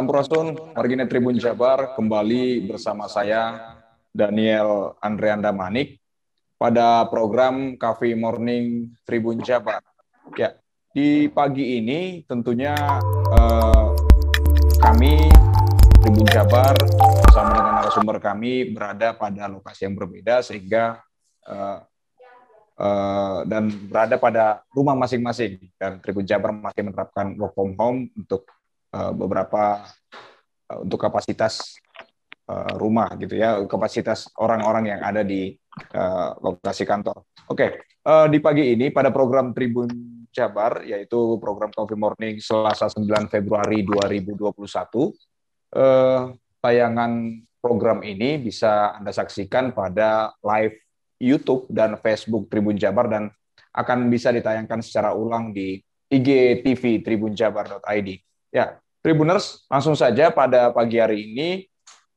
Sampurasun, Margina Tribun Jabar kembali bersama saya Daniel Andreanda Manik pada program Cafe Morning Tribun Jabar. Ya, di pagi ini tentunya eh, kami Tribun Jabar bersama dengan narasumber kami berada pada lokasi yang berbeda sehingga eh, eh, dan berada pada rumah masing-masing dan Tribun Jabar masih menerapkan work from home untuk uh, beberapa uh, untuk kapasitas uh, rumah gitu ya, kapasitas orang-orang yang ada di lokasi kantor. Oke, di pagi ini pada program Tribun Jabar yaitu program Coffee Morning Selasa 9 Februari 2021 uh, tayangan program ini bisa Anda saksikan pada live YouTube dan Facebook Tribun Jabar dan akan bisa ditayangkan secara ulang di IGTV tribunjabar.id. Ya, Tribuners, langsung saja pada pagi hari ini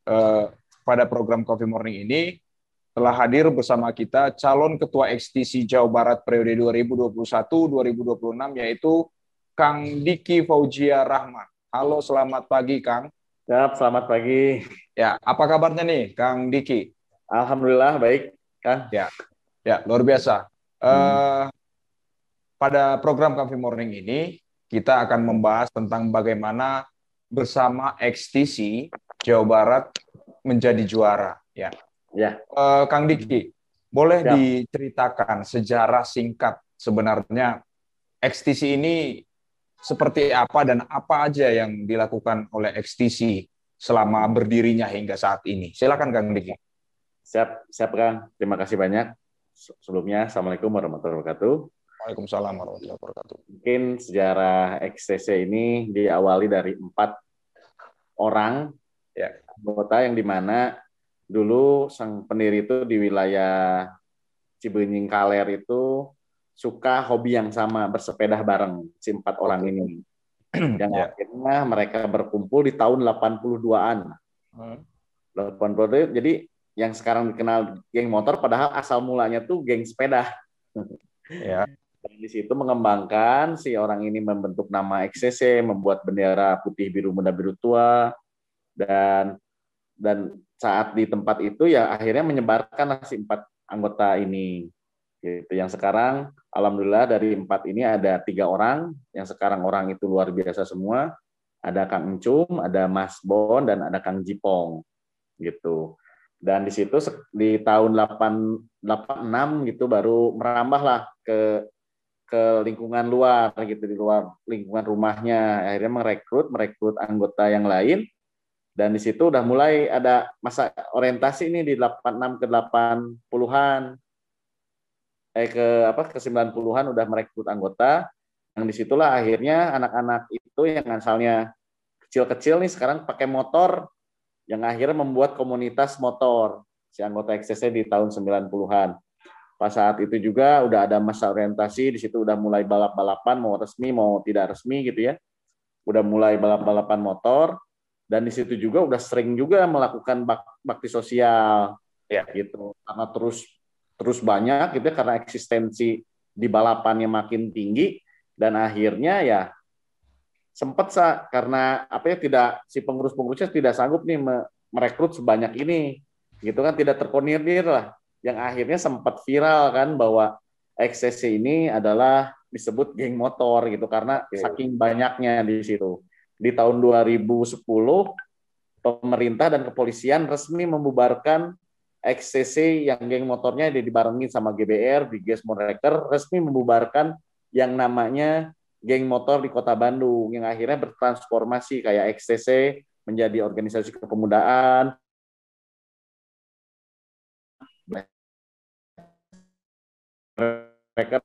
eh, pada program Coffee Morning ini telah hadir bersama kita calon ketua XTC Jawa Barat periode 2021-2026 yaitu Kang Diki Faujia Rahman. Halo, selamat pagi Kang. Siap, selamat pagi. Ya, apa kabarnya nih Kang Diki? Alhamdulillah baik, Kang. Ya, ya luar biasa. Hmm. Uh, pada program Coffee Morning ini kita akan membahas tentang bagaimana bersama XTC Jawa Barat menjadi juara. Ya, ya. Uh, Kang Diki, boleh ya. diceritakan sejarah singkat sebenarnya XTC ini seperti apa dan apa aja yang dilakukan oleh XTC selama berdirinya hingga saat ini. Silakan Kang Diki. Siap, siap Kang. Terima kasih banyak. Sebelumnya, Assalamualaikum warahmatullahi wabarakatuh. Waalaikumsalam warahmatullahi wabarakatuh. Mungkin sejarah XTC ini diawali dari empat orang ya anggota yang di mana dulu sang pendiri itu di wilayah Cibenying Kaler itu suka hobi yang sama bersepeda bareng si empat orang ini. yang ya. akhirnya mereka berkumpul di tahun 82-an. Hmm. 82 jadi yang sekarang dikenal geng motor padahal asal mulanya tuh geng sepeda. Ya. Di situ mengembangkan si orang ini membentuk nama XCC, membuat bendera putih biru muda biru tua dan dan saat di tempat itu ya akhirnya menyebarkan si empat anggota ini. Gitu. Yang sekarang alhamdulillah dari empat ini ada tiga orang, yang sekarang orang itu luar biasa semua. Ada Kang Encum, ada Mas Bon dan ada Kang Jipong gitu. Dan di situ di tahun 8, 86 gitu baru merambah lah ke ke lingkungan luar gitu di luar lingkungan rumahnya. Akhirnya merekrut merekrut anggota yang lain. Dan di situ udah mulai ada masa orientasi ini di 86 ke 80-an eh ke apa ke 90-an udah merekrut anggota. Yang di situlah akhirnya anak-anak itu yang asalnya kecil-kecil nih sekarang pakai motor yang akhirnya membuat komunitas motor. Si anggota XCC di tahun 90-an Pas saat itu juga udah ada masa orientasi, di situ udah mulai balap-balapan, mau resmi, mau tidak resmi gitu ya. Udah mulai balap-balapan motor, dan di situ juga udah sering juga melakukan bak bakti sosial. Ya gitu. Karena terus terus banyak gitu ya karena eksistensi di balapannya makin tinggi dan akhirnya ya sempat sa karena apa ya tidak si pengurus-pengurusnya tidak sanggup nih merekrut sebanyak ini. Gitu kan tidak terkoordinir lah yang akhirnya sempat viral kan bahwa XCC ini adalah disebut geng motor gitu karena okay. saking banyaknya di situ. Di tahun 2010 pemerintah dan kepolisian resmi membubarkan XCC yang geng motornya dibarengin sama GBR di Gas Motor resmi membubarkan yang namanya geng motor di Kota Bandung yang akhirnya bertransformasi kayak XCC menjadi organisasi kepemudaan mereka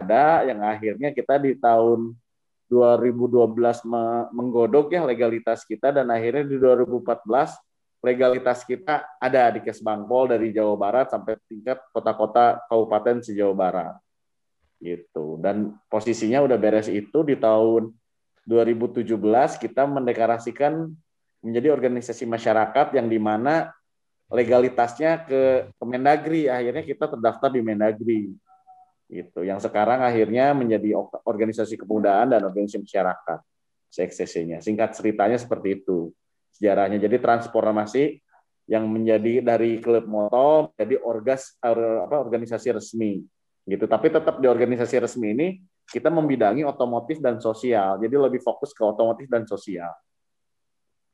ada yang akhirnya kita di tahun 2012 menggodok ya legalitas kita dan akhirnya di 2014 legalitas kita ada di Kesbangpol dari Jawa Barat sampai tingkat kota-kota kabupaten se Jawa Barat. Gitu. Dan posisinya udah beres itu di tahun 2017 kita mendeklarasikan menjadi organisasi masyarakat yang di mana legalitasnya ke Kemendagri akhirnya kita terdaftar di Mendagri gitu. Yang sekarang akhirnya menjadi organisasi kepemudaan dan organisasi masyarakat, CXCC-nya. Singkat ceritanya seperti itu sejarahnya. Jadi transformasi yang menjadi dari klub motor jadi orgas apa organisasi resmi gitu. Tapi tetap di organisasi resmi ini kita membidangi otomotif dan sosial. Jadi lebih fokus ke otomotif dan sosial.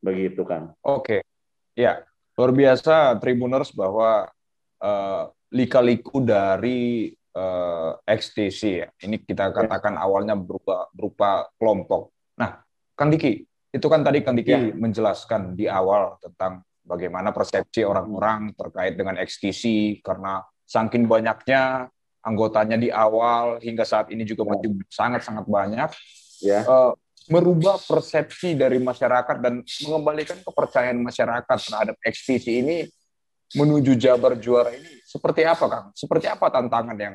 Begitu kan. Oke. Ya, luar biasa Tribuners bahwa uh, lika-liku dari uh, eh, XTC ya. Ini kita katakan ya. awalnya berupa berupa kelompok. Nah, Kang Diki, itu kan tadi Kang Diki ya. menjelaskan di awal tentang bagaimana persepsi orang-orang terkait dengan XTC karena saking banyaknya anggotanya di awal hingga saat ini juga masih sangat-sangat banyak. Ya. Uh, merubah persepsi dari masyarakat dan mengembalikan kepercayaan masyarakat terhadap XTC ini menuju Jabar juara ini seperti apa Kang? Seperti apa tantangan yang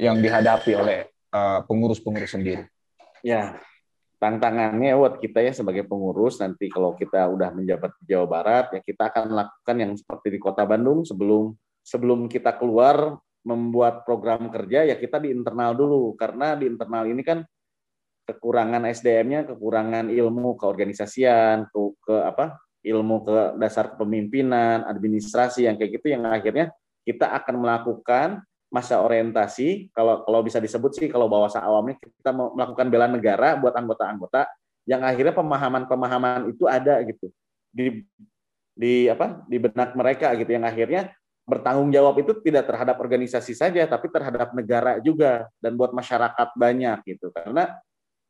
yang dihadapi oleh uh, pengurus-pengurus sendiri? Ya, tantangannya buat kita ya sebagai pengurus nanti kalau kita udah menjabat di Jawa Barat ya kita akan lakukan yang seperti di Kota Bandung sebelum sebelum kita keluar membuat program kerja ya kita di internal dulu karena di internal ini kan kekurangan SDM-nya, kekurangan ilmu keorganisasian, ke, ke apa? ilmu ke dasar kepemimpinan, administrasi yang kayak gitu yang akhirnya kita akan melakukan masa orientasi. Kalau kalau bisa disebut sih kalau bahasa awamnya kita melakukan bela negara buat anggota-anggota yang akhirnya pemahaman-pemahaman itu ada gitu. Di di apa di benak mereka gitu. Yang akhirnya bertanggung jawab itu tidak terhadap organisasi saja tapi terhadap negara juga dan buat masyarakat banyak gitu. Karena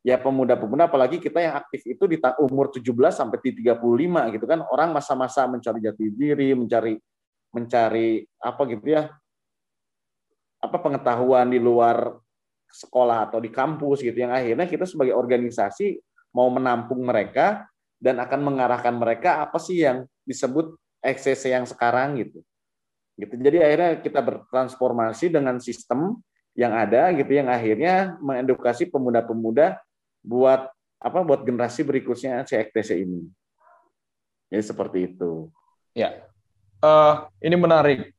ya pemuda-pemuda apalagi kita yang aktif itu di umur 17 sampai di 35 gitu kan orang masa-masa mencari jati diri mencari mencari apa gitu ya apa pengetahuan di luar sekolah atau di kampus gitu yang akhirnya kita sebagai organisasi mau menampung mereka dan akan mengarahkan mereka apa sih yang disebut XCC yang sekarang gitu. Gitu. Jadi akhirnya kita bertransformasi dengan sistem yang ada gitu yang akhirnya mengedukasi pemuda-pemuda buat apa buat generasi berikutnya CXTC ini. Jadi seperti itu. Ya, uh, ini menarik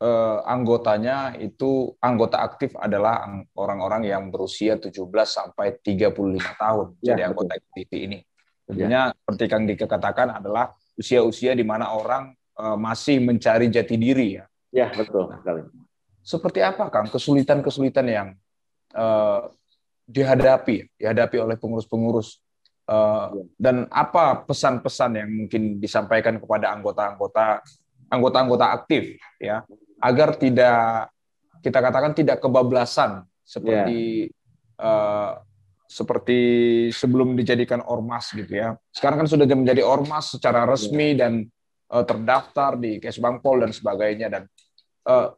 eh, anggotanya itu anggota aktif adalah orang-orang yang berusia 17 sampai 35 tahun. Ya, Jadi betul. anggota aktif ini. Tentunya ya. seperti Kang Dika katakan adalah usia-usia di mana orang eh, masih mencari jati diri ya. Ya, betul nah, Seperti apa Kang kesulitan-kesulitan yang eh, dihadapi dihadapi oleh pengurus-pengurus uh, dan apa pesan-pesan yang mungkin disampaikan kepada anggota-anggota anggota-anggota aktif ya agar tidak kita katakan tidak kebablasan seperti yeah. uh, seperti sebelum dijadikan ormas gitu ya. Sekarang kan sudah menjadi ormas secara resmi yeah. dan uh, terdaftar di Kesbangpol dan sebagainya dan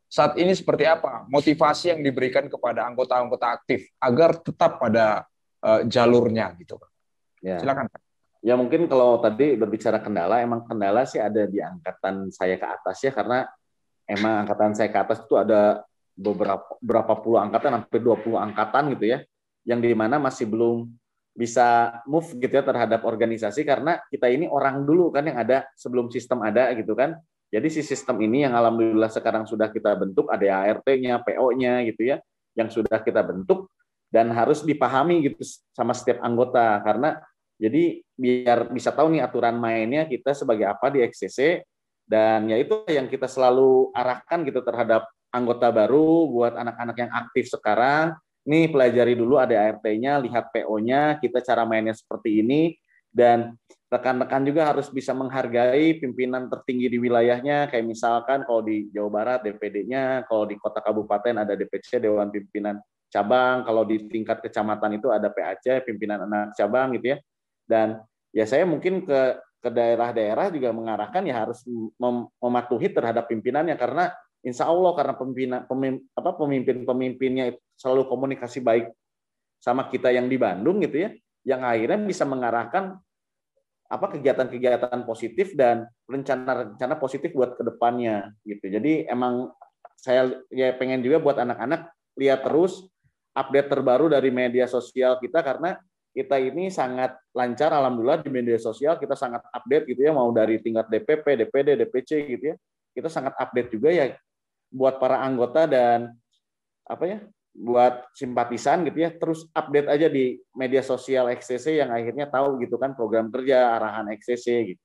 saat ini seperti apa motivasi yang diberikan kepada anggota-anggota aktif agar tetap pada uh, jalurnya gitu. Yeah. Silakan. Ya mungkin kalau tadi berbicara kendala, emang kendala sih ada di angkatan saya ke atas ya karena emang angkatan saya ke atas itu ada beberapa berapa puluh angkatan hampir 20 angkatan gitu ya yang di mana masih belum bisa move gitu ya terhadap organisasi karena kita ini orang dulu kan yang ada sebelum sistem ada gitu kan. Jadi si sistem ini yang alhamdulillah sekarang sudah kita bentuk ada ART-nya, PO-nya gitu ya yang sudah kita bentuk dan harus dipahami gitu sama setiap anggota karena jadi biar bisa tahu nih aturan mainnya kita sebagai apa di XCC dan ya itu yang kita selalu arahkan gitu terhadap anggota baru buat anak-anak yang aktif sekarang. Nih pelajari dulu ada ART-nya, lihat PO-nya, kita cara mainnya seperti ini dan rekan-rekan juga harus bisa menghargai pimpinan tertinggi di wilayahnya. Kayak misalkan kalau di Jawa Barat DPD-nya, kalau di kota kabupaten ada DPC Dewan Pimpinan Cabang, kalau di tingkat kecamatan itu ada PAC pimpinan anak cabang gitu ya. Dan ya saya mungkin ke ke daerah-daerah juga mengarahkan ya harus mem mematuhi terhadap pimpinannya. Karena insya Allah karena pimpinan apa pemimpin-pemimpinnya selalu komunikasi baik sama kita yang di Bandung gitu ya, yang akhirnya bisa mengarahkan apa kegiatan-kegiatan positif dan rencana-rencana positif buat ke depannya gitu. Jadi emang saya ya pengen juga buat anak-anak lihat terus update terbaru dari media sosial kita karena kita ini sangat lancar alhamdulillah di media sosial kita sangat update gitu ya mau dari tingkat DPP, DPD, DPC gitu ya. Kita sangat update juga ya buat para anggota dan apa ya buat simpatisan gitu ya, terus update aja di media sosial XCC yang akhirnya tahu gitu kan program kerja arahan XCC gitu.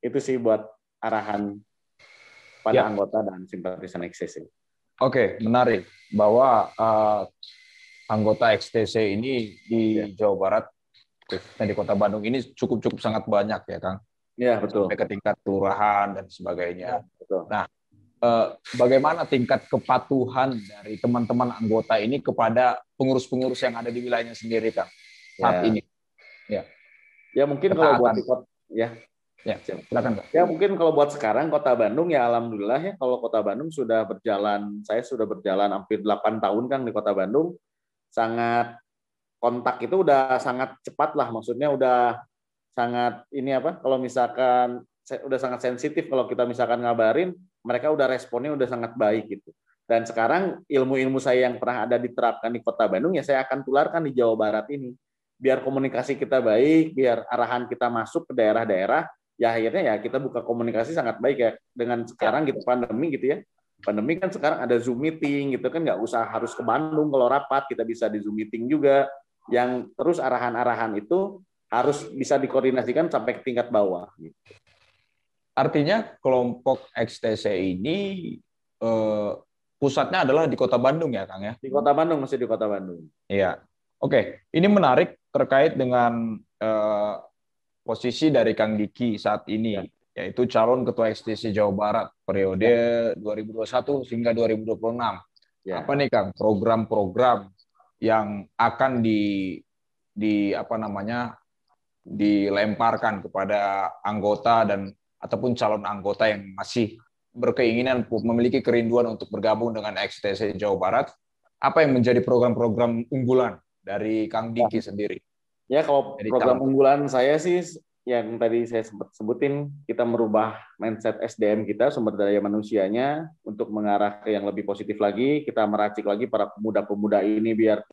Itu sih buat arahan pada ya. anggota dan simpatisan XCC. Oke, menarik bahwa uh, anggota XTC ini di ya. Jawa Barat dan di Kota Bandung ini cukup cukup sangat banyak ya, Kang. Ya betul. Sampai ke tingkat kelurahan dan sebagainya. Ya, betul. Nah, bagaimana tingkat kepatuhan dari teman-teman anggota ini kepada pengurus-pengurus yang ada di wilayahnya sendiri, Kang, saat ya. ini? Ya. Ya mungkin Ketaatan. kalau buat di kota, ya. Ya, silakan, Pak. Ya mungkin kalau buat sekarang Kota Bandung ya alhamdulillah ya kalau Kota Bandung sudah berjalan, saya sudah berjalan hampir 8 tahun Kang di Kota Bandung. Sangat kontak itu udah sangat cepat lah maksudnya udah sangat ini apa kalau misalkan udah sangat sensitif kalau kita misalkan ngabarin mereka udah responnya udah sangat baik gitu dan sekarang ilmu-ilmu saya yang pernah ada diterapkan di kota Bandung ya saya akan tularkan di Jawa Barat ini biar komunikasi kita baik biar arahan kita masuk ke daerah-daerah ya akhirnya ya kita buka komunikasi sangat baik ya dengan sekarang gitu pandemi gitu ya pandemi kan sekarang ada zoom meeting gitu kan nggak usah harus ke Bandung kalau rapat kita bisa di zoom meeting juga yang terus arahan-arahan itu harus bisa dikoordinasikan sampai ke tingkat bawah. Gitu. Artinya kelompok XTC ini eh, pusatnya adalah di Kota Bandung ya, Kang ya? Di Kota Bandung masih di Kota Bandung. Iya. Oke, ini menarik terkait dengan eh, posisi dari Kang Diki saat ini, ya. yaitu calon Ketua XTC Jawa Barat periode ya. 2021 hingga 2026. Ya. Apa nih Kang program-program yang akan di di apa namanya dilemparkan kepada anggota dan ataupun calon anggota yang masih berkeinginan memiliki kerinduan untuk bergabung dengan XTC Jawa Barat, apa yang menjadi program-program unggulan dari Kang Diki ya. sendiri? Ya, kalau Jadi program calon. unggulan saya sih yang tadi saya sempat sebutin, kita merubah mindset SDM kita, sumber daya manusianya, untuk mengarah ke yang lebih positif lagi. Kita meracik lagi para pemuda-pemuda ini biar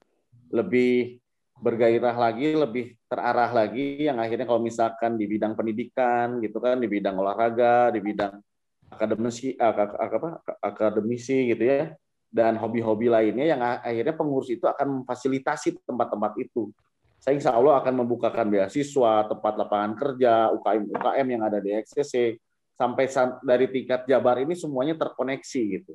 lebih bergairah lagi, lebih terarah lagi yang akhirnya kalau misalkan di bidang pendidikan gitu kan, di bidang olahraga, di bidang akademisi apa akademisi gitu ya dan hobi-hobi lainnya yang akhirnya pengurus itu akan memfasilitasi tempat-tempat itu. Saya insya Allah akan membukakan beasiswa, tempat lapangan kerja, UKM UKM yang ada di XCC sampai dari tingkat Jabar ini semuanya terkoneksi gitu.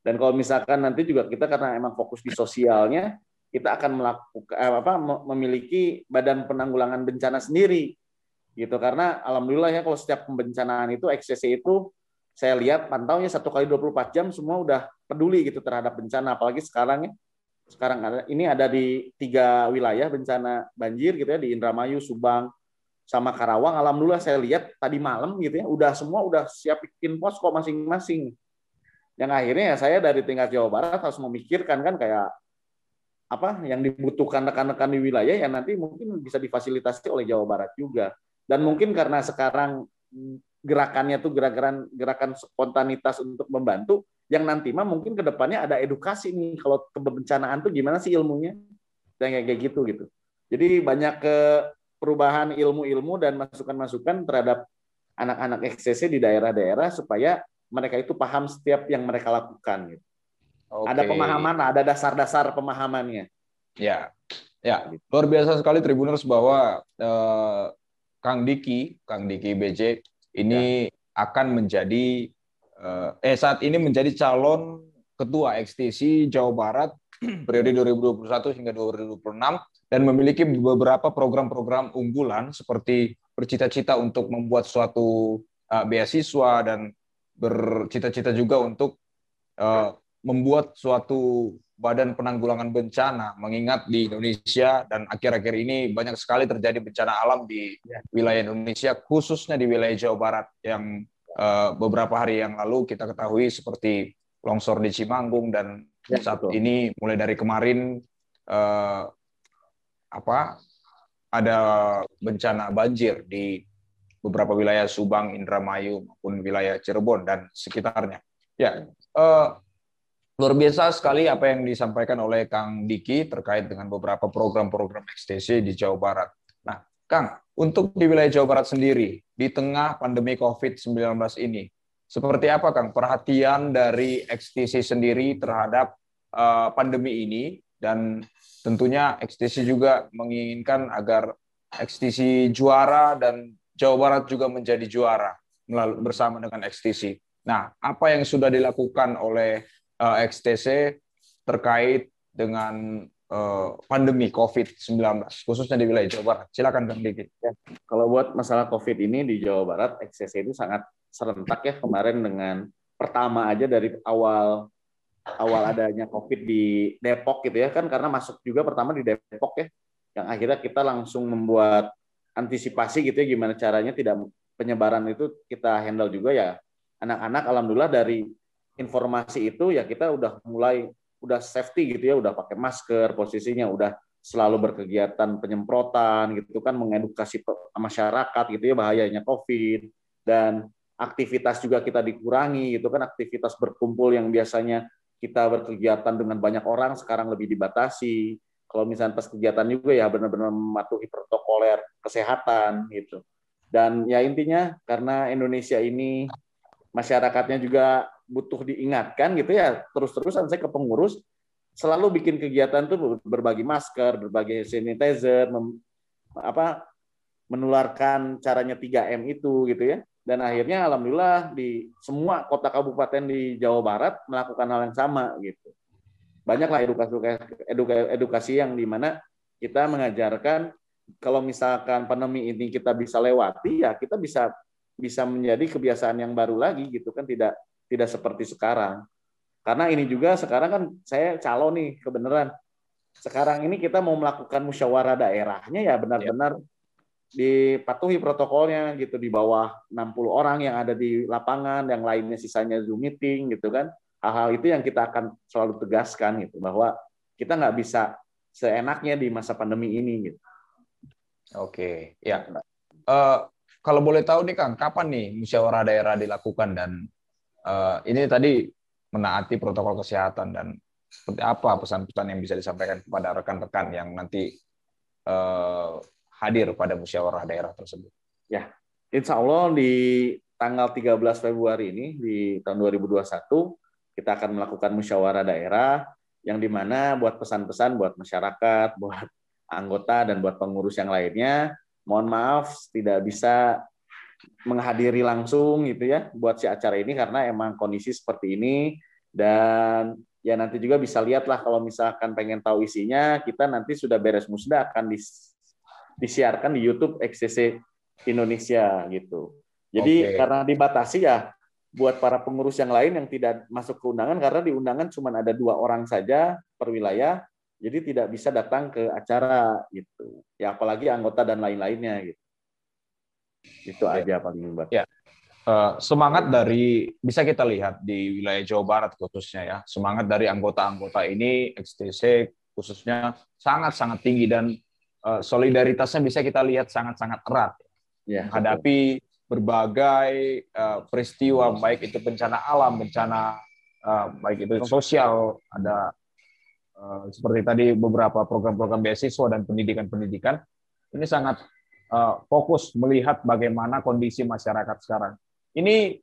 Dan kalau misalkan nanti juga kita karena emang fokus di sosialnya, kita akan melakukan eh, apa memiliki badan penanggulangan bencana sendiri gitu karena alhamdulillah ya kalau setiap pembencanaan itu XCC itu saya lihat pantaunya satu kali 24 jam semua udah peduli gitu terhadap bencana apalagi sekarang ya sekarang ada ini ada di tiga wilayah bencana banjir gitu ya di Indramayu, Subang, sama Karawang. Alhamdulillah saya lihat tadi malam gitu ya udah semua udah siap bikin posko masing-masing. Yang akhirnya ya saya dari tingkat Jawa Barat harus memikirkan kan kayak apa yang dibutuhkan rekan-rekan di wilayah yang nanti mungkin bisa difasilitasi oleh Jawa Barat juga. Dan mungkin karena sekarang gerakannya tuh gerakan gerakan spontanitas untuk membantu, yang nanti mah mungkin ke depannya ada edukasi nih kalau kebencanaan tuh gimana sih ilmunya dan kayak gitu gitu. Jadi banyak ke perubahan ilmu-ilmu dan masukan-masukan terhadap anak-anak XCC di daerah-daerah supaya mereka itu paham setiap yang mereka lakukan gitu. Okay. Ada pemahaman, ada dasar-dasar pemahamannya. Ya, ya luar biasa sekali Tribuners bahwa eh, Kang Diki, Kang Diki BJ ini ya. akan menjadi eh, eh saat ini menjadi calon ketua XTC Jawa Barat periode 2021 hingga 2026 dan memiliki beberapa program-program unggulan seperti bercita-cita untuk membuat suatu uh, beasiswa dan bercita-cita juga untuk uh, membuat suatu badan penanggulangan bencana mengingat di Indonesia dan akhir-akhir ini banyak sekali terjadi bencana alam di ya. wilayah Indonesia khususnya di wilayah Jawa Barat yang uh, beberapa hari yang lalu kita ketahui seperti longsor di Cimanggung dan ya, saat betul. ini mulai dari kemarin uh, apa ada bencana banjir di beberapa wilayah Subang, Indramayu maupun wilayah Cirebon dan sekitarnya. Ya, uh, Luar biasa sekali apa yang disampaikan oleh Kang Diki terkait dengan beberapa program-program XTC di Jawa Barat. Nah, Kang, untuk di wilayah Jawa Barat sendiri, di tengah pandemi COVID-19 ini, seperti apa Kang perhatian dari XTC sendiri terhadap uh, pandemi ini dan tentunya XTC juga menginginkan agar XTC juara dan Jawa Barat juga menjadi juara bersama dengan XTC. Nah, apa yang sudah dilakukan oleh uh, XTC terkait dengan uh, pandemi COVID-19, khususnya di wilayah Jawa Barat? Silakan Bang Diki. Ya, kalau buat masalah COVID ini di Jawa Barat, XTC itu sangat serentak ya kemarin dengan pertama aja dari awal awal adanya COVID di Depok gitu ya kan karena masuk juga pertama di Depok ya yang akhirnya kita langsung membuat antisipasi gitu ya gimana caranya tidak penyebaran itu kita handle juga ya anak-anak alhamdulillah dari informasi itu ya kita udah mulai udah safety gitu ya udah pakai masker posisinya udah selalu berkegiatan penyemprotan gitu kan mengedukasi masyarakat gitu ya bahayanya COVID. Dan aktivitas juga kita dikurangi gitu kan aktivitas berkumpul yang biasanya kita berkegiatan dengan banyak orang sekarang lebih dibatasi. Kalau misalnya pas kegiatan juga ya benar-benar mematuhi protokoler kesehatan gitu. Dan ya intinya karena Indonesia ini masyarakatnya juga butuh diingatkan gitu ya terus-terusan saya ke pengurus selalu bikin kegiatan tuh berbagi masker berbagi sanitizer mem, apa menularkan caranya 3M itu gitu ya dan akhirnya alhamdulillah di semua kota kabupaten di Jawa Barat melakukan hal yang sama gitu. Banyaklah edukasi edukasi, yang di mana kita mengajarkan kalau misalkan pandemi ini kita bisa lewati ya kita bisa bisa menjadi kebiasaan yang baru lagi gitu kan tidak tidak seperti sekarang. Karena ini juga sekarang kan saya calon nih kebenaran. Sekarang ini kita mau melakukan musyawarah daerahnya ya benar-benar dipatuhi protokolnya gitu di bawah 60 orang yang ada di lapangan, yang lainnya sisanya Zoom meeting gitu kan. Hal-hal itu yang kita akan selalu tegaskan gitu bahwa kita nggak bisa seenaknya di masa pandemi ini gitu. Oke, ya. Uh, kalau boleh tahu nih Kang, kapan nih musyawarah daerah dilakukan dan uh, ini tadi menaati protokol kesehatan dan seperti apa pesan-pesan yang bisa disampaikan kepada rekan-rekan yang nanti uh, hadir pada musyawarah daerah tersebut? Ya, insya Allah di tanggal 13 Februari ini di tahun 2021 kita akan melakukan musyawarah daerah yang di mana buat pesan-pesan buat masyarakat, buat anggota dan buat pengurus yang lainnya, mohon maaf tidak bisa menghadiri langsung gitu ya buat si acara ini karena emang kondisi seperti ini dan ya nanti juga bisa lihatlah kalau misalkan pengen tahu isinya kita nanti sudah beres musda akan dis disiarkan di YouTube XCC Indonesia gitu. Jadi okay. karena dibatasi ya buat para pengurus yang lain yang tidak masuk ke undangan karena di undangan cuma ada dua orang saja per wilayah, jadi tidak bisa datang ke acara gitu. Ya apalagi anggota dan lain-lainnya gitu. Itu okay. aja paling mbak. Ya. Uh, semangat dari bisa kita lihat di wilayah Jawa Barat khususnya ya semangat dari anggota-anggota ini XTC khususnya sangat-sangat tinggi dan Eh, solidaritasnya bisa kita lihat sangat-sangat erat ya, hadapi berbagai uh, peristiwa baik itu bencana alam, bencana uh, baik itu sosial, ada uh, seperti tadi beberapa program-program beasiswa dan pendidikan-pendidikan. Ini sangat uh, fokus melihat bagaimana kondisi masyarakat sekarang. Ini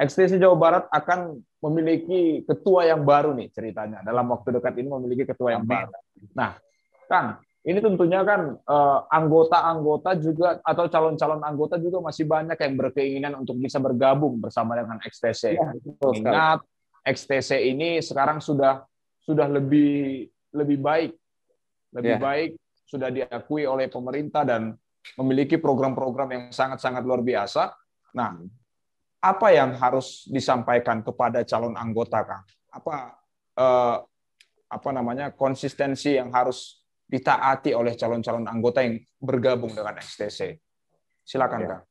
ekstensi Jawa Barat akan memiliki ketua yang baru nih ceritanya. Dalam waktu dekat ini memiliki ketua yang baru. Nah, Kang, ini tentunya kan eh, anggota-anggota juga atau calon-calon anggota juga masih banyak yang berkeinginan untuk bisa bergabung bersama dengan XTC. Ya, Ingat XTC ini sekarang sudah sudah lebih lebih baik, lebih ya. baik sudah diakui oleh pemerintah dan memiliki program-program yang sangat-sangat luar biasa. Nah, apa yang harus disampaikan kepada calon anggota, Kang? Apa eh, apa namanya konsistensi yang harus ditaati oleh calon-calon anggota yang bergabung dengan XTC. Silakan, ya. Kang.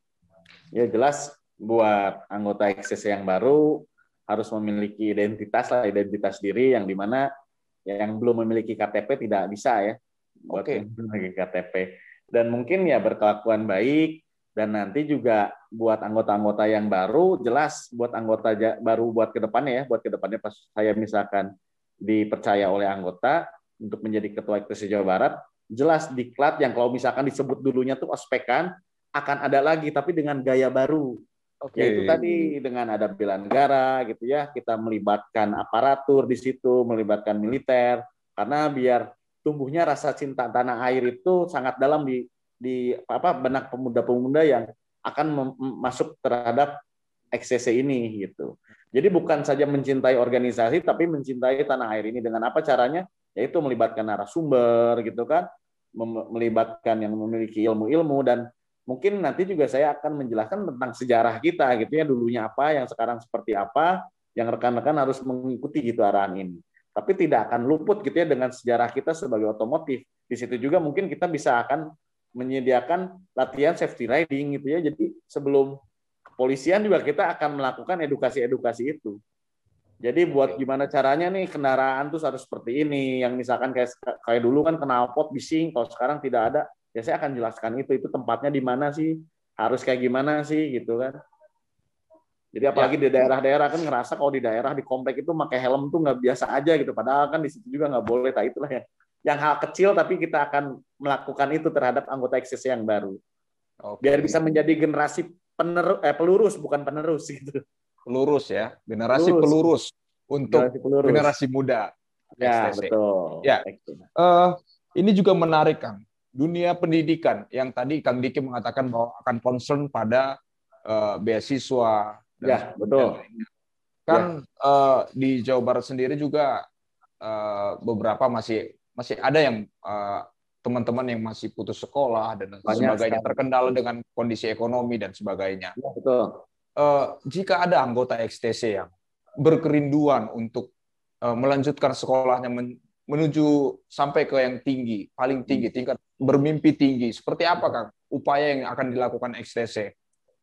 Ya jelas buat anggota XTC yang baru harus memiliki identitas lah, identitas diri yang di mana yang belum memiliki KTP tidak bisa ya buat okay. memiliki KTP. Dan mungkin ya berkelakuan baik dan nanti juga buat anggota-anggota yang baru jelas buat anggota baru buat ke depannya ya buat ke depannya pas saya misalkan dipercaya oleh anggota untuk menjadi ketua ITC Jawa Barat, jelas diklat yang kalau misalkan disebut dulunya tuh ospekan akan ada lagi tapi dengan gaya baru. Okay. Yaitu tadi dengan ada bela negara gitu ya, kita melibatkan aparatur di situ, melibatkan militer karena biar tumbuhnya rasa cinta tanah air itu sangat dalam di di apa benak pemuda-pemuda yang akan masuk terhadap XCC ini gitu. Jadi bukan saja mencintai organisasi tapi mencintai tanah air ini. Dengan apa caranya? Yaitu melibatkan narasumber gitu kan, melibatkan yang memiliki ilmu-ilmu. Dan mungkin nanti juga saya akan menjelaskan tentang sejarah kita gitu ya. Dulunya apa yang sekarang seperti apa yang rekan-rekan harus mengikuti gitu arahan ini tapi tidak akan luput gitu ya dengan sejarah kita sebagai otomotif. Di situ juga mungkin kita bisa akan menyediakan latihan safety riding gitu ya. Jadi sebelum kepolisian juga kita akan melakukan edukasi-edukasi itu. Jadi buat gimana caranya nih kendaraan tuh harus seperti ini. Yang misalkan kayak kayak dulu kan knalpot bising. Kalau sekarang tidak ada ya saya akan jelaskan itu. Itu tempatnya di mana sih? Harus kayak gimana sih? Gitu kan jadi apalagi ya. di daerah-daerah kan ngerasa kalau di daerah di komplek itu pakai helm tuh nggak biasa aja gitu. Padahal kan di situ juga nggak boleh. Nah itulah yang yang hal kecil tapi kita akan melakukan itu terhadap anggota XCC yang baru. Oke. biar bisa menjadi generasi penerus eh, pelurus bukan penerus gitu. Pelurus ya. Generasi pelurus, pelurus untuk generasi, pelurus. generasi muda. Ya XCC. betul. Ya. Uh, ini juga menarik kang. Dunia pendidikan yang tadi Kang Diki mengatakan bahwa akan concern pada uh, beasiswa ya, betul. Kan ya. uh, di Jawa Barat sendiri juga uh, beberapa masih masih ada yang teman teman-teman yang masih putus sekolah dan Banyak sebagainya sekali. terkendala dengan kondisi ekonomi dan sebagainya. Ya, betul. Uh, jika ada anggota XTC yang berkerinduan untuk uh, melanjutkan sekolahnya menuju sampai ke yang tinggi, paling tinggi, hmm. tingkat bermimpi tinggi. Seperti apa Kang upaya yang akan dilakukan XTC?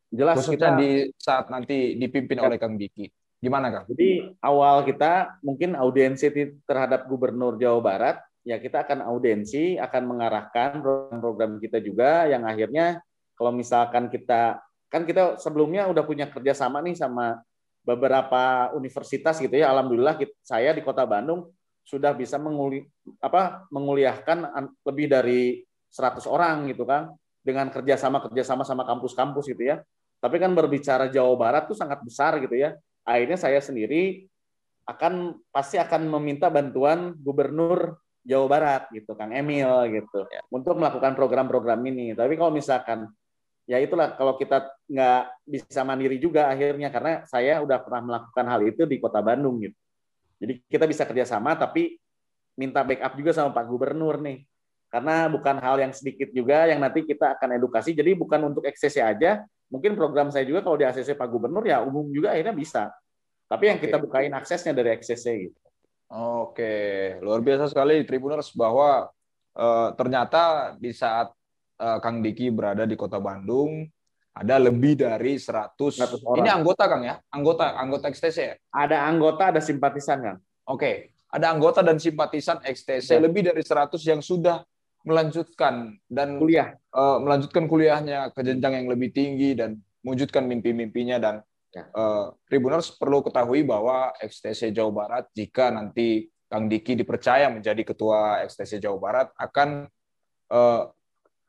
Jelas Khususnya kita di saat nanti dipimpin oleh Kang Diki. Gimana Kang? Jadi awal kita mungkin audiensi terhadap Gubernur Jawa Barat, ya kita akan audiensi, akan mengarahkan program-program kita juga yang akhirnya kalau misalkan kita kan kita sebelumnya udah punya kerjasama nih sama beberapa universitas gitu ya. Alhamdulillah kita, saya di Kota Bandung sudah bisa menguli, apa, menguliahkan lebih dari 100 orang gitu kan dengan kerjasama kerjasama sama kampus-kampus gitu ya. Tapi kan berbicara Jawa Barat tuh sangat besar gitu ya. Akhirnya saya sendiri akan pasti akan meminta bantuan Gubernur Jawa Barat gitu, Kang Emil gitu, ya. untuk melakukan program-program ini. Tapi kalau misalkan ya itulah kalau kita nggak bisa mandiri juga akhirnya karena saya udah pernah melakukan hal itu di Kota Bandung gitu. Jadi kita bisa kerjasama tapi minta backup juga sama Pak Gubernur nih karena bukan hal yang sedikit juga yang nanti kita akan edukasi. Jadi bukan untuk XCC aja, mungkin program saya juga kalau di ACC Pak Gubernur ya umum juga akhirnya bisa. Tapi yang Oke. kita bukain aksesnya dari XCC gitu. Oke, luar biasa sekali Tribuners bahwa uh, ternyata di saat uh, Kang Diki berada di Kota Bandung ada lebih dari 100, 100 orang. Ini anggota Kang ya? Anggota anggota XTC ya? Ada anggota, ada simpatisan Kang. Oke, ada anggota dan simpatisan XTC ya. lebih dari 100 yang sudah melanjutkan dan kuliah uh, melanjutkan kuliahnya ke jenjang yang lebih tinggi dan mewujudkan mimpi-mimpinya dan ya. uh, Tribuners perlu ketahui bahwa XTC Jawa Barat jika nanti Kang Diki dipercaya menjadi ketua XTC Jawa Barat akan uh,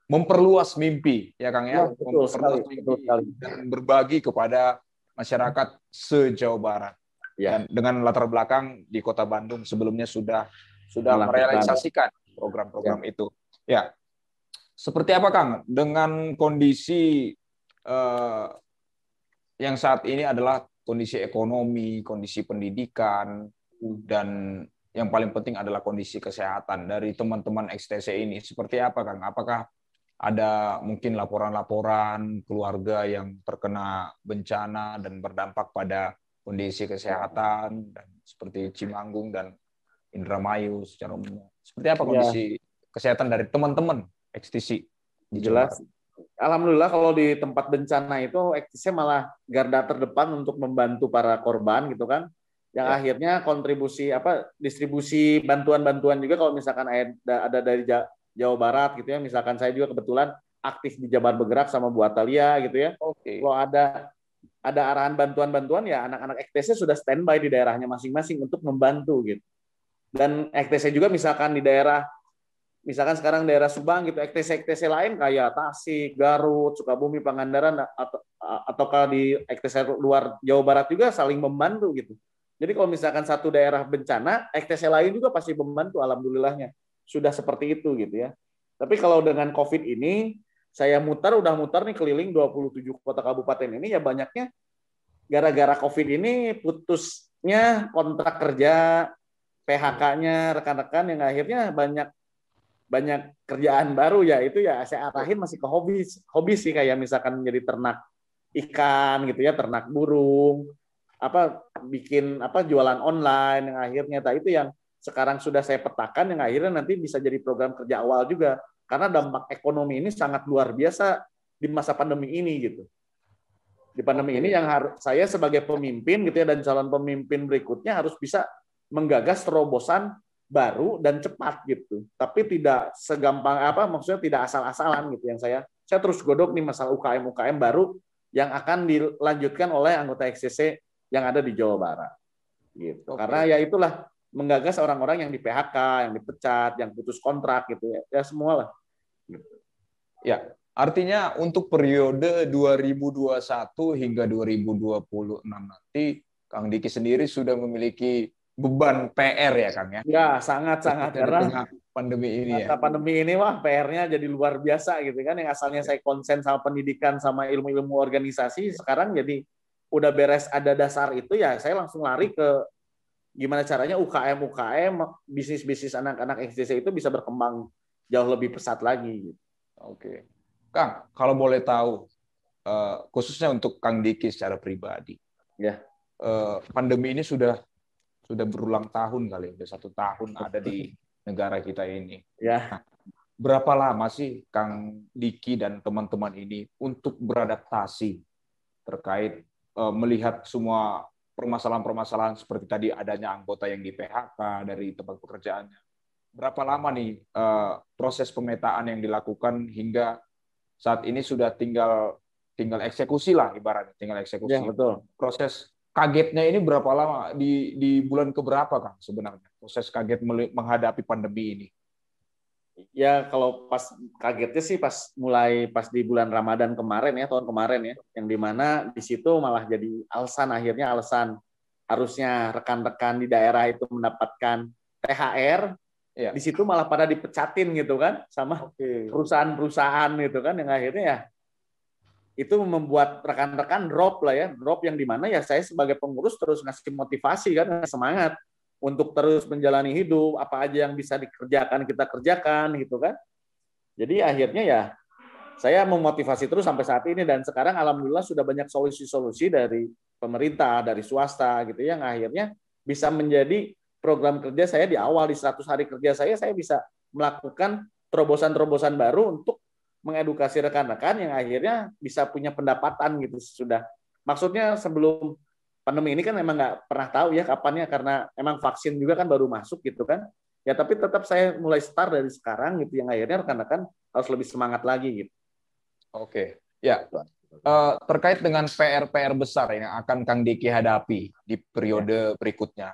memperluas mimpi ya Kang ya, ya betul memperluas sekali, mimpi betul sekali. dan berbagi kepada masyarakat se-Jawa Barat. Ya. Dan dengan latar belakang di Kota Bandung sebelumnya sudah sudah merealisasikan program-program ya. itu. Ya, seperti apa Kang dengan kondisi uh, yang saat ini adalah kondisi ekonomi, kondisi pendidikan, dan yang paling penting adalah kondisi kesehatan dari teman-teman XTC ini. Seperti apa Kang? Apakah ada mungkin laporan-laporan keluarga yang terkena bencana dan berdampak pada kondisi kesehatan dan seperti Cimanggung dan Indramayu secara umum. Seperti apa ya. kondisi ya kesehatan dari teman-teman XTC di jelas. Alhamdulillah kalau di tempat bencana itu XTC malah garda terdepan untuk membantu para korban gitu kan. Yang ya. akhirnya kontribusi apa distribusi bantuan-bantuan juga kalau misalkan ada, ada dari Jawa Barat gitu ya. Misalkan saya juga kebetulan aktif di Jabar Bergerak sama Bu Atalia gitu ya. Okay. kalau ada ada arahan bantuan-bantuan ya anak-anak XTC sudah standby di daerahnya masing-masing untuk membantu gitu. Dan XTC juga misalkan di daerah misalkan sekarang daerah Subang gitu, EKTC-EKTC lain kayak Tasik, Garut, Sukabumi, Pangandaran ataukah di XTC luar Jawa Barat juga saling membantu gitu. Jadi kalau misalkan satu daerah bencana, XTC lain juga pasti membantu alhamdulillahnya. Sudah seperti itu gitu ya. Tapi kalau dengan Covid ini saya mutar udah mutar nih keliling 27 kota kabupaten ini ya banyaknya gara-gara Covid ini putusnya kontrak kerja, PHK-nya rekan-rekan yang akhirnya banyak banyak kerjaan baru ya itu ya saya arahin masih ke hobi hobi sih kayak misalkan menjadi ternak ikan gitu ya ternak burung apa bikin apa jualan online yang akhirnya. Nah, itu yang sekarang sudah saya petakan yang akhirnya nanti bisa jadi program kerja awal juga. Karena dampak ekonomi ini sangat luar biasa di masa pandemi ini gitu. Di pandemi ini yang harus saya sebagai pemimpin gitu ya dan calon pemimpin berikutnya harus bisa menggagas terobosan baru dan cepat gitu. Tapi tidak segampang apa maksudnya tidak asal-asalan gitu yang saya saya terus godok nih masalah UKM UKM baru yang akan dilanjutkan oleh anggota XCC yang ada di Jawa Barat. Gitu. Oke. Karena ya itulah menggagas orang-orang yang di PHK, yang dipecat, yang putus kontrak gitu ya. Ya semua lah. Gitu. Ya, artinya untuk periode 2021 hingga 2026 nanti Kang Diki sendiri sudah memiliki beban PR ya Kang ya? Ya sangat sangat karena pandemi ini ya. pandemi ini wah PR-nya jadi luar biasa gitu kan yang asalnya saya konsen sama pendidikan sama ilmu-ilmu organisasi sekarang jadi udah beres ada dasar itu ya saya langsung lari ke gimana caranya UKM UKM bisnis bisnis anak-anak XDC itu bisa berkembang jauh lebih pesat lagi. Gitu. Oke, Kang kalau boleh tahu eh, khususnya untuk Kang Diki secara pribadi, ya eh, pandemi ini sudah sudah berulang tahun kali, udah satu tahun ada di negara kita ini. Ya. Nah, berapa lama sih Kang Diki dan teman-teman ini untuk beradaptasi terkait uh, melihat semua permasalahan-permasalahan seperti tadi adanya anggota yang di PHK dari tempat pekerjaannya. Berapa lama nih uh, proses pemetaan yang dilakukan hingga saat ini sudah tinggal tinggal eksekusi lah ibaratnya tinggal eksekusi. Ya, betul. Proses kagetnya ini berapa lama di di bulan keberapa kang sebenarnya proses kaget menghadapi pandemi ini? Ya kalau pas kagetnya sih pas mulai pas di bulan Ramadan kemarin ya tahun kemarin ya yang di mana di situ malah jadi alasan akhirnya alasan harusnya rekan-rekan di daerah itu mendapatkan THR ya. di situ malah pada dipecatin gitu kan sama perusahaan-perusahaan gitu kan yang akhirnya ya itu membuat rekan-rekan drop lah ya, drop yang di mana ya saya sebagai pengurus terus ngasih motivasi kan, semangat untuk terus menjalani hidup, apa aja yang bisa dikerjakan kita kerjakan gitu kan. Jadi akhirnya ya saya memotivasi terus sampai saat ini. Dan sekarang alhamdulillah sudah banyak solusi-solusi dari pemerintah, dari swasta gitu yang akhirnya bisa menjadi program kerja saya di awal. Di 100 hari kerja saya saya bisa melakukan terobosan-terobosan baru untuk mengedukasi rekan-rekan yang akhirnya bisa punya pendapatan gitu sudah. Maksudnya sebelum pandemi ini kan emang nggak pernah tahu ya kapannya karena emang vaksin juga kan baru masuk gitu kan. Ya tapi tetap saya mulai start dari sekarang gitu yang akhirnya rekan-rekan harus lebih semangat lagi gitu. Oke, ya. Uh, terkait dengan PR-PR besar yang akan Kang Diki hadapi di periode ya. berikutnya,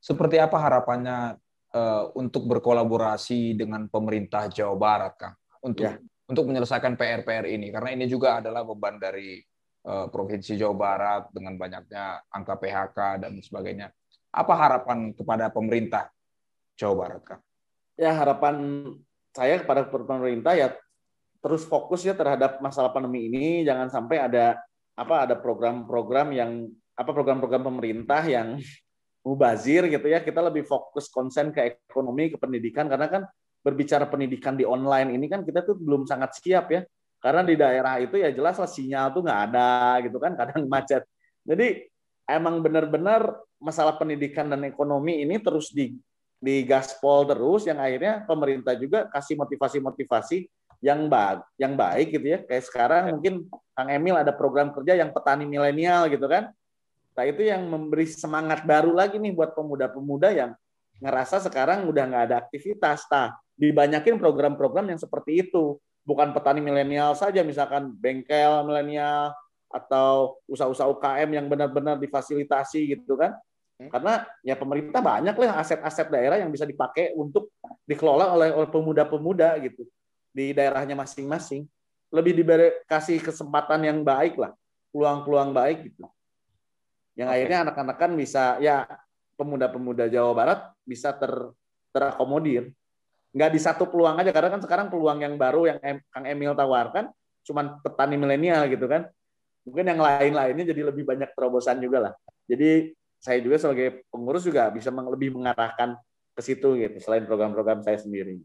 seperti apa harapannya uh, untuk berkolaborasi dengan pemerintah Jawa Barat, Kang, untuk ya untuk menyelesaikan PR-PR ini karena ini juga adalah beban dari uh, provinsi Jawa Barat dengan banyaknya angka PHK dan sebagainya. Apa harapan kepada pemerintah Jawa Barat, Kang? Ya harapan saya kepada pemerintah ya terus fokus ya terhadap masalah pandemi ini jangan sampai ada apa ada program-program yang apa program-program pemerintah yang mubazir gitu ya kita lebih fokus konsen ke ekonomi ke pendidikan karena kan berbicara pendidikan di online ini kan kita tuh belum sangat siap ya. Karena di daerah itu ya jelas lah sinyal tuh nggak ada gitu kan kadang macet. Jadi emang benar-benar masalah pendidikan dan ekonomi ini terus di di gaspol terus yang akhirnya pemerintah juga kasih motivasi-motivasi yang baik yang baik gitu ya. Kayak sekarang mungkin Kang Emil ada program kerja yang petani milenial gitu kan. Nah itu yang memberi semangat baru lagi nih buat pemuda-pemuda yang ngerasa sekarang udah nggak ada aktivitas. Nah, dibanyakin program-program yang seperti itu. Bukan petani milenial saja, misalkan bengkel milenial atau usaha-usaha UKM yang benar-benar difasilitasi gitu kan. Hmm. Karena ya pemerintah banyak lah aset-aset daerah yang bisa dipakai untuk dikelola oleh, oleh pemuda-pemuda gitu di daerahnya masing-masing. Lebih diberi kasih kesempatan yang baik lah peluang-peluang baik gitu. Yang okay. akhirnya anak-anak kan bisa ya pemuda-pemuda Jawa Barat bisa ter terakomodir. Nggak di satu peluang aja karena kan sekarang peluang yang baru yang Kang Emil tawarkan cuman petani milenial gitu kan. Mungkin yang lain-lainnya jadi lebih banyak terobosan juga lah. Jadi saya juga sebagai pengurus juga bisa lebih mengarahkan ke situ gitu selain program-program saya sendiri.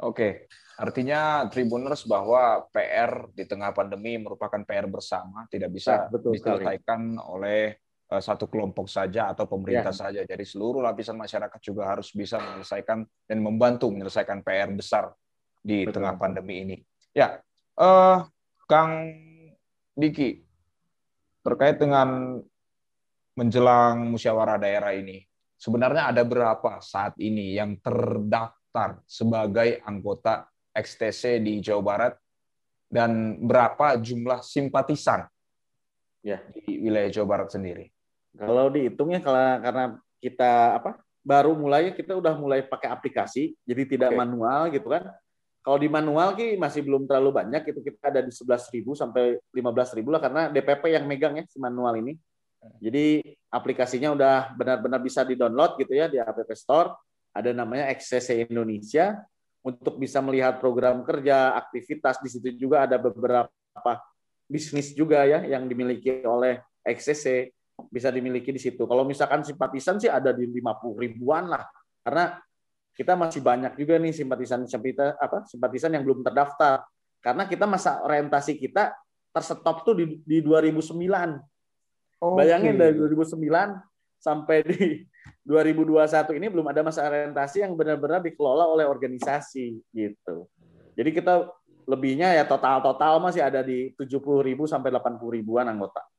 Oke, artinya Tribuners bahwa PR di tengah pandemi merupakan PR bersama, tidak bisa nah, diselesaikan oleh satu kelompok saja atau pemerintah ya. saja. Jadi seluruh lapisan masyarakat juga harus bisa menyelesaikan dan membantu menyelesaikan PR besar di betul. tengah pandemi ini. Ya, uh, Kang Diki, terkait dengan menjelang musyawarah daerah ini, sebenarnya ada berapa saat ini yang terdaftar terdaftar sebagai anggota XTC di Jawa Barat dan berapa jumlah simpatisan ya di wilayah Jawa Barat sendiri? Kalau dihitungnya kalau karena kita apa baru mulai kita udah mulai pakai aplikasi jadi tidak okay. manual gitu kan. Kalau di manual ki masih belum terlalu banyak itu kita ada di 11.000 sampai 15.000 lah karena DPP yang megang ya si manual ini. Jadi aplikasinya udah benar-benar bisa di-download gitu ya di App Store ada namanya XCC Indonesia untuk bisa melihat program kerja, aktivitas di situ juga ada beberapa bisnis juga ya yang dimiliki oleh XCC bisa dimiliki di situ. Kalau misalkan simpatisan sih ada di 50 ribuan lah. Karena kita masih banyak juga nih simpatisan simpatisan apa simpatisan yang belum terdaftar. Karena kita masa orientasi kita terstop tuh di, di 2009. Okay. Bayangin dari 2009 sampai di 2021 ini belum ada masa orientasi yang benar-benar dikelola oleh organisasi gitu. Jadi kita lebihnya ya total-total masih ada di 70 ribu sampai 80 ribuan anggota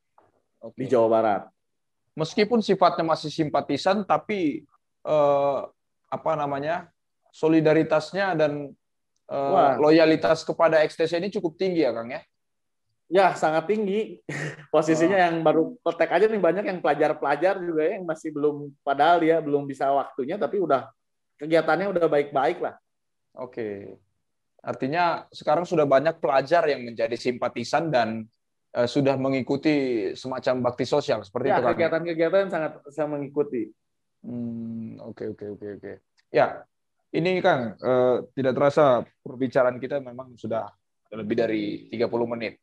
Oke. di Jawa Barat. Meskipun sifatnya masih simpatisan, tapi eh, apa namanya solidaritasnya dan eh, loyalitas kepada XTC ini cukup tinggi ya Kang ya? Ya, sangat tinggi. Posisinya oh. yang baru petek aja nih banyak yang pelajar-pelajar juga ya, yang masih belum padahal dia belum bisa waktunya tapi udah kegiatannya udah baik-baik lah. Oke. Artinya sekarang sudah banyak pelajar yang menjadi simpatisan dan uh, sudah mengikuti semacam bakti sosial seperti ya, itu kan? kegiatan-kegiatan sangat sangat mengikuti. Hmm, oke oke oke oke. Ya, ini Kang, uh, tidak terasa perbicaraan kita memang sudah lebih dari 30 menit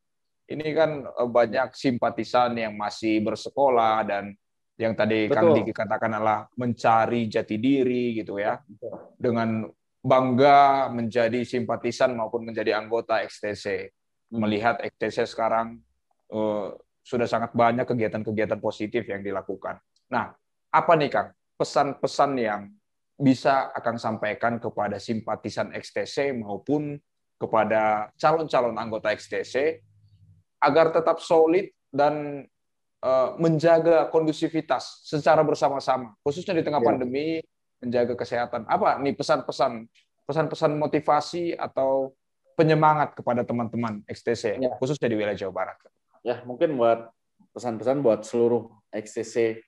ini kan eh, banyak simpatisan yang masih bersekolah dan yang tadi Betul. Kang Diki katakan adalah mencari jati diri gitu ya. Betul. Dengan bangga menjadi simpatisan maupun menjadi anggota XTC. Melihat XTC sekarang sudah sangat banyak kegiatan-kegiatan positif yang dilakukan. Nah, apa nih Kang pesan-pesan yang bisa akan sampaikan kepada simpatisan XTC maupun kepada calon-calon anggota XTC agar tetap solid dan uh, menjaga kondusivitas secara bersama-sama, khususnya di tengah ya. pandemi, menjaga kesehatan. Apa nih pesan-pesan, pesan-pesan motivasi atau penyemangat kepada teman-teman XTC, ya. khususnya di wilayah Jawa Barat? Ya, mungkin buat pesan-pesan buat seluruh XTC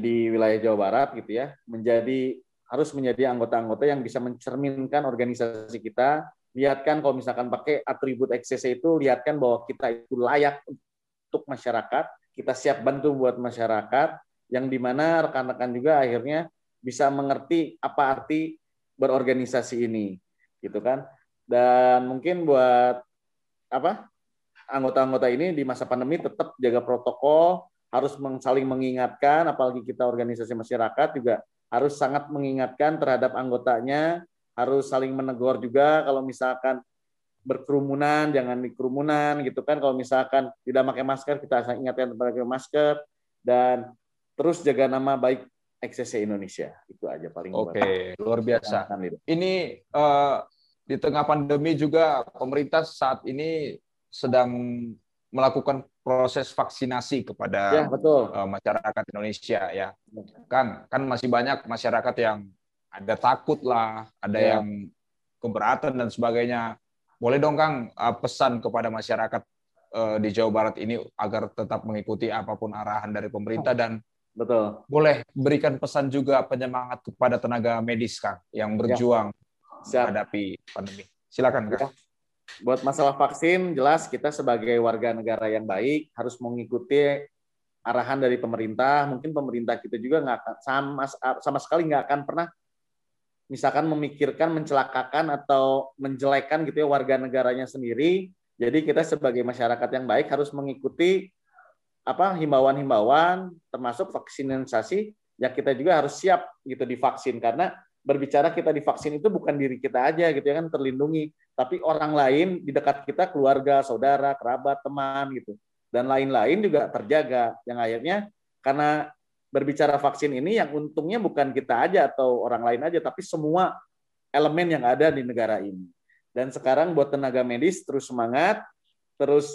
di wilayah Jawa Barat gitu ya, menjadi harus menjadi anggota-anggota yang bisa mencerminkan organisasi kita. Lihatkan kalau misalkan pakai atribut XCC itu lihatkan bahwa kita itu layak untuk masyarakat. Kita siap bantu buat masyarakat yang di mana rekan-rekan juga akhirnya bisa mengerti apa arti berorganisasi ini gitu kan. Dan mungkin buat apa anggota-anggota ini di masa pandemi tetap jaga protokol harus saling mengingatkan apalagi kita organisasi masyarakat juga harus sangat mengingatkan terhadap anggotanya harus saling menegur juga kalau misalkan berkerumunan jangan di kerumunan gitu kan. Kalau misalkan tidak pakai masker kita ingatkan pakai masker dan terus jaga nama baik XCC Indonesia. Itu aja paling oke okay, luar biasa. Ini uh, di tengah pandemi juga pemerintah saat ini sedang melakukan proses vaksinasi kepada ya, betul. Uh, masyarakat Indonesia ya kan kan masih banyak masyarakat yang ada takut lah, ada ya. yang keberatan dan sebagainya. Boleh dong Kang uh, pesan kepada masyarakat uh, di Jawa Barat ini agar tetap mengikuti apa pun arahan dari pemerintah dan betul. Boleh berikan pesan juga penyemangat kepada tenaga medis Kang yang ya. berjuang ya. menghadapi pandemi. Silakan Kang. Buat masalah vaksin, jelas kita sebagai warga negara yang baik harus mengikuti arahan dari pemerintah. Mungkin pemerintah kita juga nggak sama sama sekali nggak akan pernah misalkan memikirkan mencelakakan atau menjelekan gitu ya warga negaranya sendiri. Jadi kita sebagai masyarakat yang baik harus mengikuti apa himbauan-himbauan termasuk vaksinasi ya kita juga harus siap gitu divaksin karena berbicara kita divaksin itu bukan diri kita aja gitu ya kan terlindungi. Tapi orang lain di dekat kita keluarga saudara kerabat teman gitu. Dan lain-lain juga terjaga. Yang akhirnya karena berbicara vaksin ini yang untungnya bukan kita aja atau orang lain aja tapi semua elemen yang ada di negara ini. Dan sekarang buat tenaga medis terus semangat terus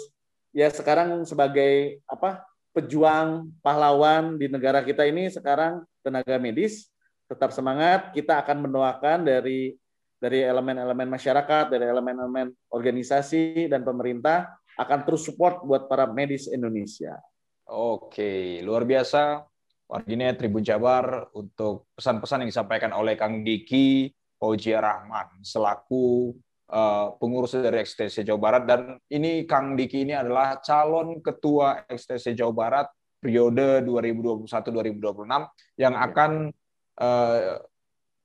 ya sekarang sebagai apa pejuang pahlawan di negara kita ini sekarang tenaga medis tetap semangat. Kita akan mendoakan dari dari elemen-elemen masyarakat, dari elemen-elemen organisasi dan pemerintah akan terus support buat para medis Indonesia. Oke, luar biasa. Warginet Tribun Jabar untuk pesan-pesan yang disampaikan oleh Kang Diki Ojia Rahman selaku uh, pengurus dari XTC Jawa Barat dan ini Kang Diki ini adalah calon ketua XTC Jawa Barat periode 2021-2026 yang iya. akan Eh,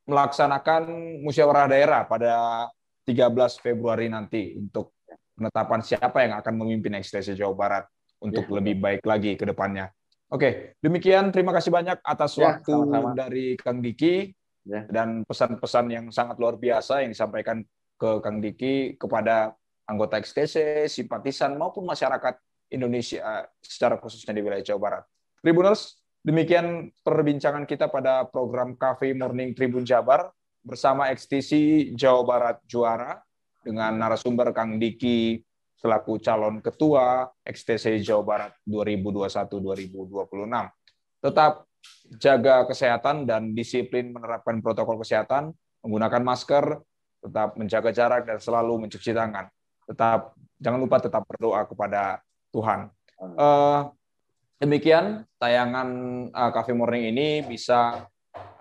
melaksanakan musyawarah daerah pada 13 Februari nanti untuk penetapan siapa yang akan memimpin ekstensi Jawa Barat untuk ya. lebih baik lagi ke depannya. Oke, demikian terima kasih banyak atas ya, waktu sama-sama. dari Kang Diki ya. dan pesan-pesan yang sangat luar biasa yang disampaikan ke Kang Diki kepada anggota XTC, simpatisan maupun masyarakat Indonesia secara khususnya di wilayah Jawa Barat. Tribuners, Demikian perbincangan kita pada program Cafe Morning Tribun Jabar bersama XTC Jawa Barat Juara dengan narasumber Kang Diki selaku calon ketua XTC Jawa Barat 2021-2026. Tetap jaga kesehatan dan disiplin menerapkan protokol kesehatan, menggunakan masker, tetap menjaga jarak dan selalu mencuci tangan. Tetap jangan lupa tetap berdoa kepada Tuhan. Uh, Demikian tayangan uh, Cafe Morning ini bisa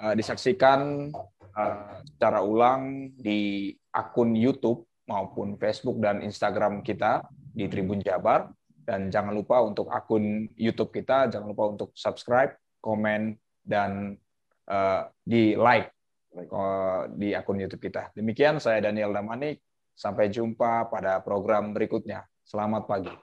uh, disaksikan uh, secara ulang di akun YouTube maupun Facebook dan Instagram kita di Tribun Jabar. Dan jangan lupa untuk akun YouTube kita, jangan lupa untuk subscribe, komen, dan uh, di like di akun YouTube kita. Demikian saya Daniel Damanik. Sampai jumpa pada program berikutnya. Selamat pagi.